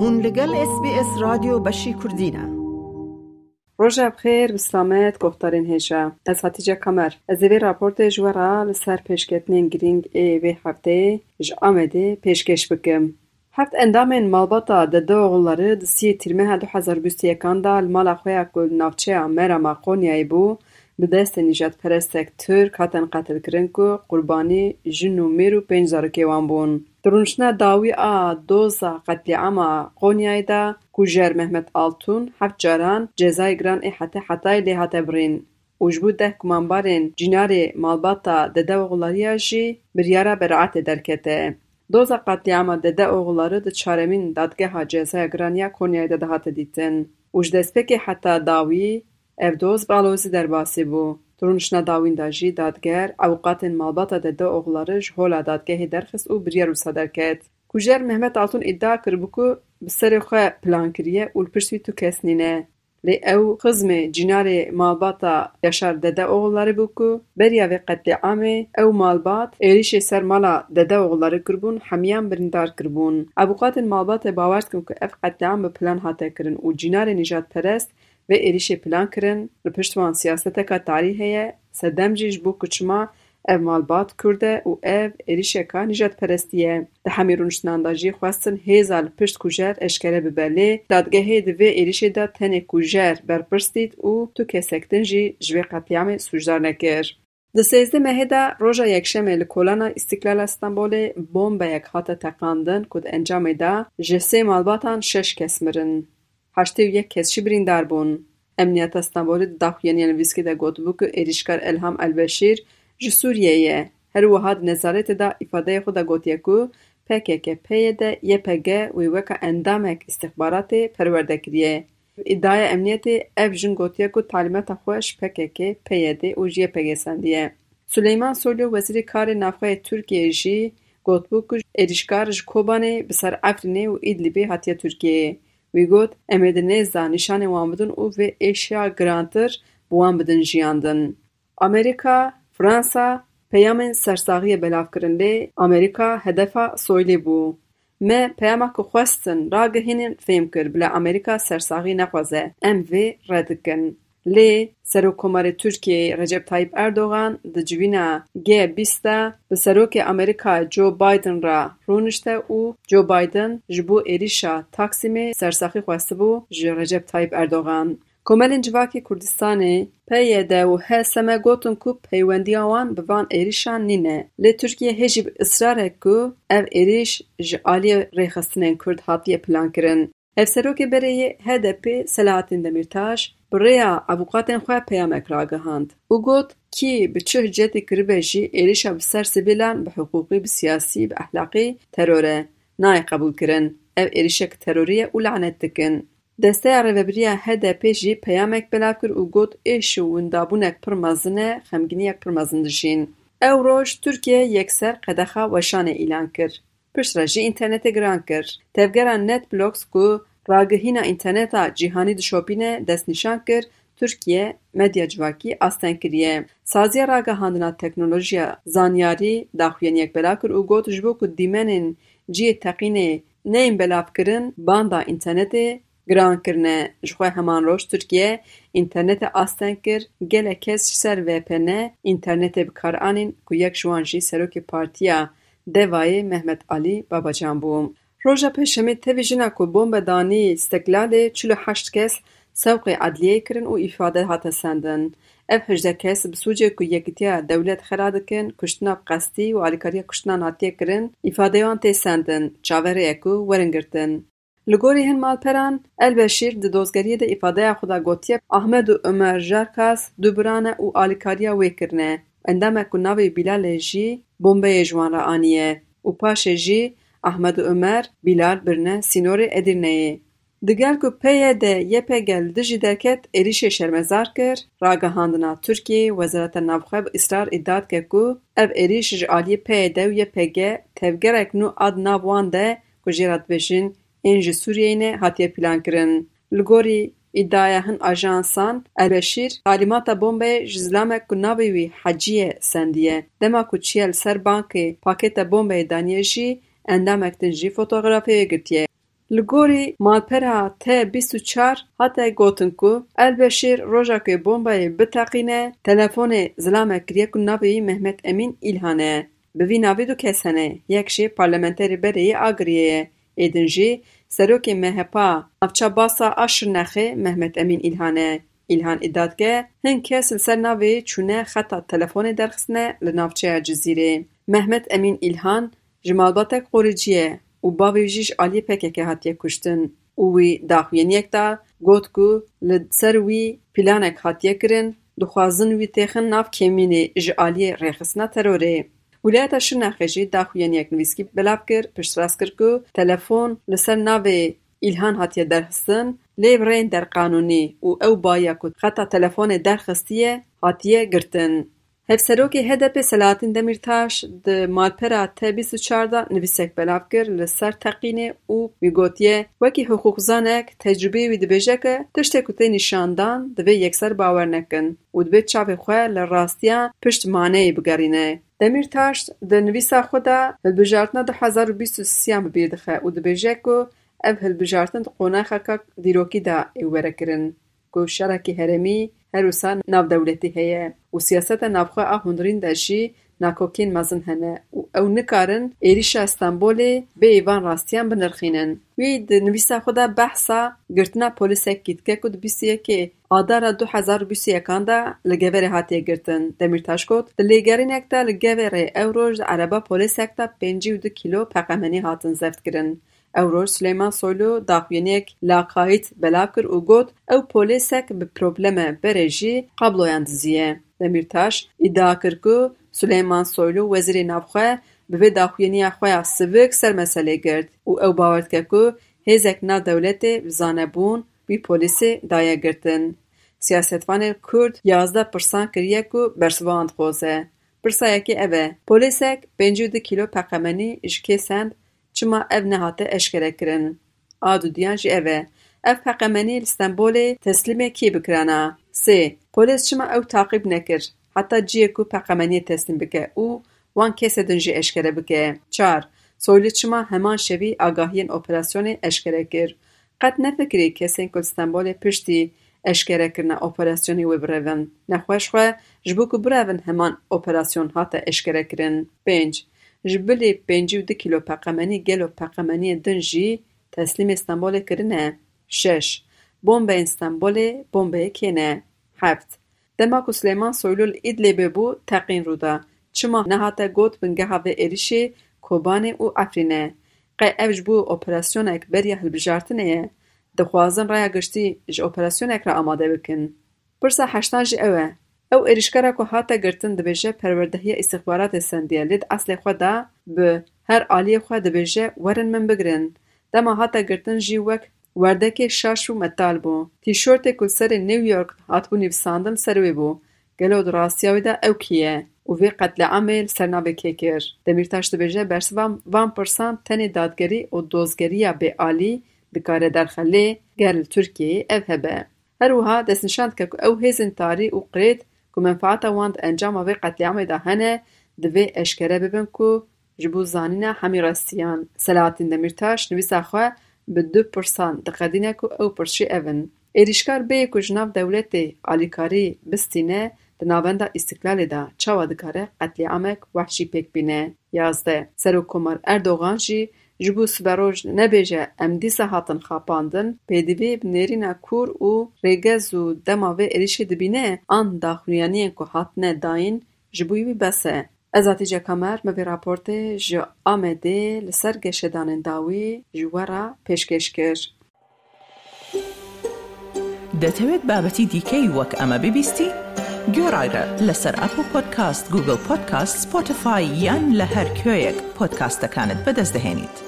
هون لگل اس بی اس رادیو بشی کردینه روژا بخیر بسلامت گفتارین هجا از حتیجه کمر از وی راپورت جورا لسر پیشکتنین گرینگ ای وی هفته ج آمده پیشکش بکم. هفت اندامین مالباتا د دو غلاره د سی تیرمه دو هزار بیست یکان دا المال خویا کل نافچه مرا ما قونیای بو. destê nîjadperestek Tirk hatin qetilkirin ku qurbanî jin û mêr û pênc zarokê wan درونشنا داوی آ دوزا قتل عما قونیایدا کوجر محمد التون حف جزایگران جزای گران ای حتا حتا لی حتا برین جناری مالباتا ددا اوغلاری یاشی بر یارا برعت درکته دوزا قتل عما ددا اوغلاری د چارمین ددگه ها جزای گران یا قونیایدا د حتا دیتن وجدسپکی حتا داوی افدوز بالوزی در باسی بو Di rûniştina dawîn de jî dadger ewqatên malbata Dede Oxularî ji hola dadgehê derxist û biryar wisa derket. Kujer Mehmet Altun îdia kiribû ku bi serê xwe plan kiriye û li pişt wî tu kes nîne. Lê ew xizmê cînarê malbata Yaşar Dede Oxularî bû ku beriya vê qetlîamê ew malbat êrişê ser mala Dede Oxularî kiribûn hemiyan birîndar kiribûn. Ewqatên malbatê bawer dikin ku ev qetliam bi plan hate kirin û cînarê nîjadperest vê êrişê plan kirin li pişt wan siyaseteka tarî heye sedem jî ji bo kuçima ev malbat Kurd e û ev êrişeka nîjadperestî ye. Di hemî rûniştinan jî xwestin hêza li pişt kujer eşkere bibe lê dadgehê di vê êrişê de tenê kujer berpirs dît û tu kesek din jî ji vê qetlîamê sûcdar nekir. Di sêzdeh mehê roja yekşemê li kolana Îstiklala Stenbolê bombeyek hate teqandin ku di encamê de ji sê malbatan şeş kes. Heştê û yek kes jî birîndar bûn. Emniyeta Stenbolê di daxuyaniyê nivîskê de gotibû ku êrişkar Elham Elbeşîr ji Sûriyeyê ye. Her wiha di nezarêtê de îfadeyê xwe de gotiye ku PKK-PYD YPG wê weka endamek îstixbaratê perwerde kiriye. Îdaya emniyetê ev jin gotiye ku talîmeta xwe ji PKK, PYD û ji YPG sendiye. Suleyman Soylu Wezîrê Karê Navxeyê Tirkiyeyê jî gotibû ku êrişkar ji Kobanê bi ser Efrînê û Îdlibê hatiye Tirkiyeyê. Wî got em ê di nêz de nîşanê wan bidin û vê êşiya girantir bi wan bidin jiyandin. Amerîka, Fransa peyamên sersaxiyê belavkirin lê Amerîka hedefa Soylê bû. Me peyama ku xwestin ragihînin fêm kir bila Amerîka sersaxî nexweze, em vê redikin. ل سرو کمر ترکیه رجب طایب اردوغان د جوینا گی بیستا به سرو جو بایدن را رونشته او جو بایدن جبو ایریشا تاکسیمه سرسخی خواسته بو جو رجب طایب اردوغان کمالین جواکی کردستانی پیه ده و هه سمه گوتن که پیوندی آوان بوان ایریشان نینه لی ترکیه هجیب اصراره که او ایریش جعالی ریخستنین کرد حاطیه پلان کرن. افسروک بریه هدپی سلاحاتین دمیرتاش bi rêya avukatên xwe peyamek ragihand û got kî bi çi hicetê kiribe jî êrişa bi ser sivîlan bi hiqûqî bi siyasî bi ehlaqî teror e nayê qebûlkirin. Ev êrişek terorî û lanet dikin. Desteya Rêveberiya HDP jî peyamek belav kir û got êş û windabûnek pir mezin e xemgîniyek pir mezin dijîn. Ew roj Tirkiye yekser qedexa weşanê îlan kir. Pişt re jî înternetê giran kir. Tevgera Netblocks ku راگهینا انترنتا جیهانی دشوپینه دست نشان کرد ترکیه مدیا جواکی استن کریه. سازی راگهاندنا تکنولوژیا زانیاری داخوین یک بلا کر او گوت جبو که دیمنین جیه تقینه نیم بلا فکرن باندا انترنت گران کرنه جخوه همان روش ترکیه انترنت استن کر گله کس سر ویپنه انترنت بکار آنین که یک جوان جی سروکی پارتیا دوائی محمد علی بابا جان پروژه پشمی تیویژن اکو بمب دانی استقلال چلو هشت کس سوق عدلیه کرن و افاده ها تسندن. اف هجده کس بسوجه کو یکیتیا دولت خراده کن کشتنا بقستی و علیکاری کشتنا ناتیه کرن افاده ها تسندن. جاوری اکو ورنگردن. لگوری هن مال پران، ال بشیر دی دوزگریه دی افاده خودا گوتیه احمد و امر جرکاس دو و علیکاریا ویکرنه. اندام اکو ناوی بلال جی بومبه جوان را آنیه. و پاش جی Ahmed û Ömer Bilal birine sînorê Edirneyê. Digel ku PYD YPG li dijî derket êrişê şermezar kir, ragihandina Tirkiyeyê Wezareta Navxwe bi îsrar îdia dike ku ev êriş ji aliyê PYD û YPG tevgerek nû ad nav wan de ku jê re dibêjin ên ji Sûriyeyê hatiye plankirin. Li gorî îdaya hin ajansan, Elbeşîr talîmata bombeyê ji zilamek ku navê wî Hecî sendiye. Dema ku çiye li ser bankê pakêta bombeyê daniye jî endamek din jî fotografiyê girtiye. Li gorî malpera T24 hate gotin ku Elbeşîr roja ku bombayê biteqîne telefonê zilamek kiriye ku navê wî Mehmet Emîn İlhan e. Bi vî navê du kes hene, yek jî parlamenterê Bereyê agiriyê ye, êdin jî serokê MHP navçeya Basa a Şirnexê Mehmet Emîn İlhan e. İlhan iddia dike hin kes li ser navê çûne xeta telefonê derxistine li navçeya Cizîrê. Mehmet Emîn İlhan جمالباتک خورجیه و باوی جیش آلی پکه که هاتیه کشتن و وی داخوین یک دا کو لدسر وی پلانک هاتیه کرن دخوازن وی تیخن ناف کمینی جی آلی ریخسنا تروره ولایت شنخه جی داخوین یک نویسکی بلاب کر پشت راس کر کو تلفون لسر ناوی ایلهان هاتیه درخسن لیو رین در قانونی و او بایا کود خطا تلفون درخستیه هاتیه گرتن. Hevserokê HDP Selahattin Demirtaş di malpera T24 da nivîsek belav kir li ser teqînê û wî gotiye wekî hiqûqzanek tecrübeyê wî dibêje ku tiştê ku tê nîşandan divê yekser bawer nekin û divê çavê xwe li rastiya pişt maneyê bigerîne. Demirtaş di nivîsa xwe de hilbijartina du hezar û bîst û sêyan bi bîr dixe û dibêje ku ev hilbijartin di qonexeka dîrokî de ê werekirin ku şerekî herêmî هروسا ناو دولتی هیا و سیاست نافخه آهندرین داشی ناکوکین مزن هنه و او نکارن ایریش استانبولی به ایوان راستیان بنرخینن. وی ده نویسا خودا بحسا گرتنا پولیسک گیتکه کد بیسیه که آدارا دو هزار بیسی اکان دا لگوری هاتیه گرتن. دمیر تاش کد ده لگرین اک دا لگوری اوروش عربا پینجی و کیلو پاقمنی هاتن زفت گرن او سلیمان سولو داقوینیک لاقایت بلاکر او گود او پولیسک به پروبلم بریجی قبلو یاندزیه. دمیر تاش ایدا کرگو سلیمان سولو وزیر نوخه به بی داقوینی اخوی اصویک سر مسلی گرد او او باوردکه کو هیزک نا دولتی وزانه بون بی پولیسی دایه گردن. سیاستوانی کرد یازده پرسان کریه کو برسواند خوزه. پرسایه که اوه پولیسک بینجو دی کلو پاقمانی اشکی سند چما اف نهاته اشکره کرن. آدو دیان جی اوه. اف پاقمانی الستنبولی تسلیمه کی بکرنا؟ سی. پولیس چما او تاقیب نکر. حتا جیه کو پاقمانی تسلیم بکه او وان کس دن جی اشکره بکه. چار. سویلی چما همان شوی آگاهین اپراسیونی اشکره کر. قد نفکری کسین کل استنبولی پیشتی اشکره کرنا اپراسیونی وی بروین. نخوش خواه جبو کو بروین همان اپراسیون ها تا اشکره کرن. جبله پنجیو د کیلو پقمنی گلو پقمنی دنجی تسلیم استانبول کرنه شش بومبه استانبول بومبه کنه هفت دما کو سلیمان سویلول ادلی به بو تقین رودا چما نهاته گوت بنگه ها و ارشی کوبانی او افرینه قی اوج بو اپراسیون اک بریا حل بجارتنه دخوازن رایا گشتی اک را اماده بکن پرسا حشتان جی اوه او ارشکارا کو هاته گرتن د بهجه پروردهیه استخبارات سندیالید اصل خو به هر عالی خو د ورن من بگرن دا ما گرتن جی وک ورده که شاشو متال بو تی شورت کو نیویورک اتو نیو ساندم سروی بو دا او کیه او وی قتل عمل سرنا به کیکر دمیرتاش د بهجه برسوام وان پرسان تنی دادگری او دوزگری به عالی دکار درخلی گرل ترکیه افهبه هر وها دستنشاند که او هیزن تاری او قرید ku menfaeta wan di encama vê qetleamê de hene divê eşkere bibin ku ji bo zanîna hemî rastiyan. Selahattin Demirtaş nivîsa xwe bi du pirsan diqedîne ku ew pirçî ev in. Êrişkar bêyê ku ji nav dewletê alîkarî bistîne di navenda Îstiklalê de çawa dikare qetleamek wehşî pêk bîne. Yazde. Serokkomar Erdogan jî جبو سبروج نبجا ام دي سهاتن خاباندن بيدبي بنيرينا او و ريگزو دما دبینه، اريشي دبينا ان داخلياني انكو حاتنا داین جبو يبي بسه از جا كامر مبي راپورتي جو آمدي لسر گشدان داوي جوارا پشكش كر ده تويت بابتي دي كي وك اما ببستي جورا لسر اپو پودکاست گوگل پودکاست سپوتفای یان لهر کویک پودکاست کانت بدست دهنید ده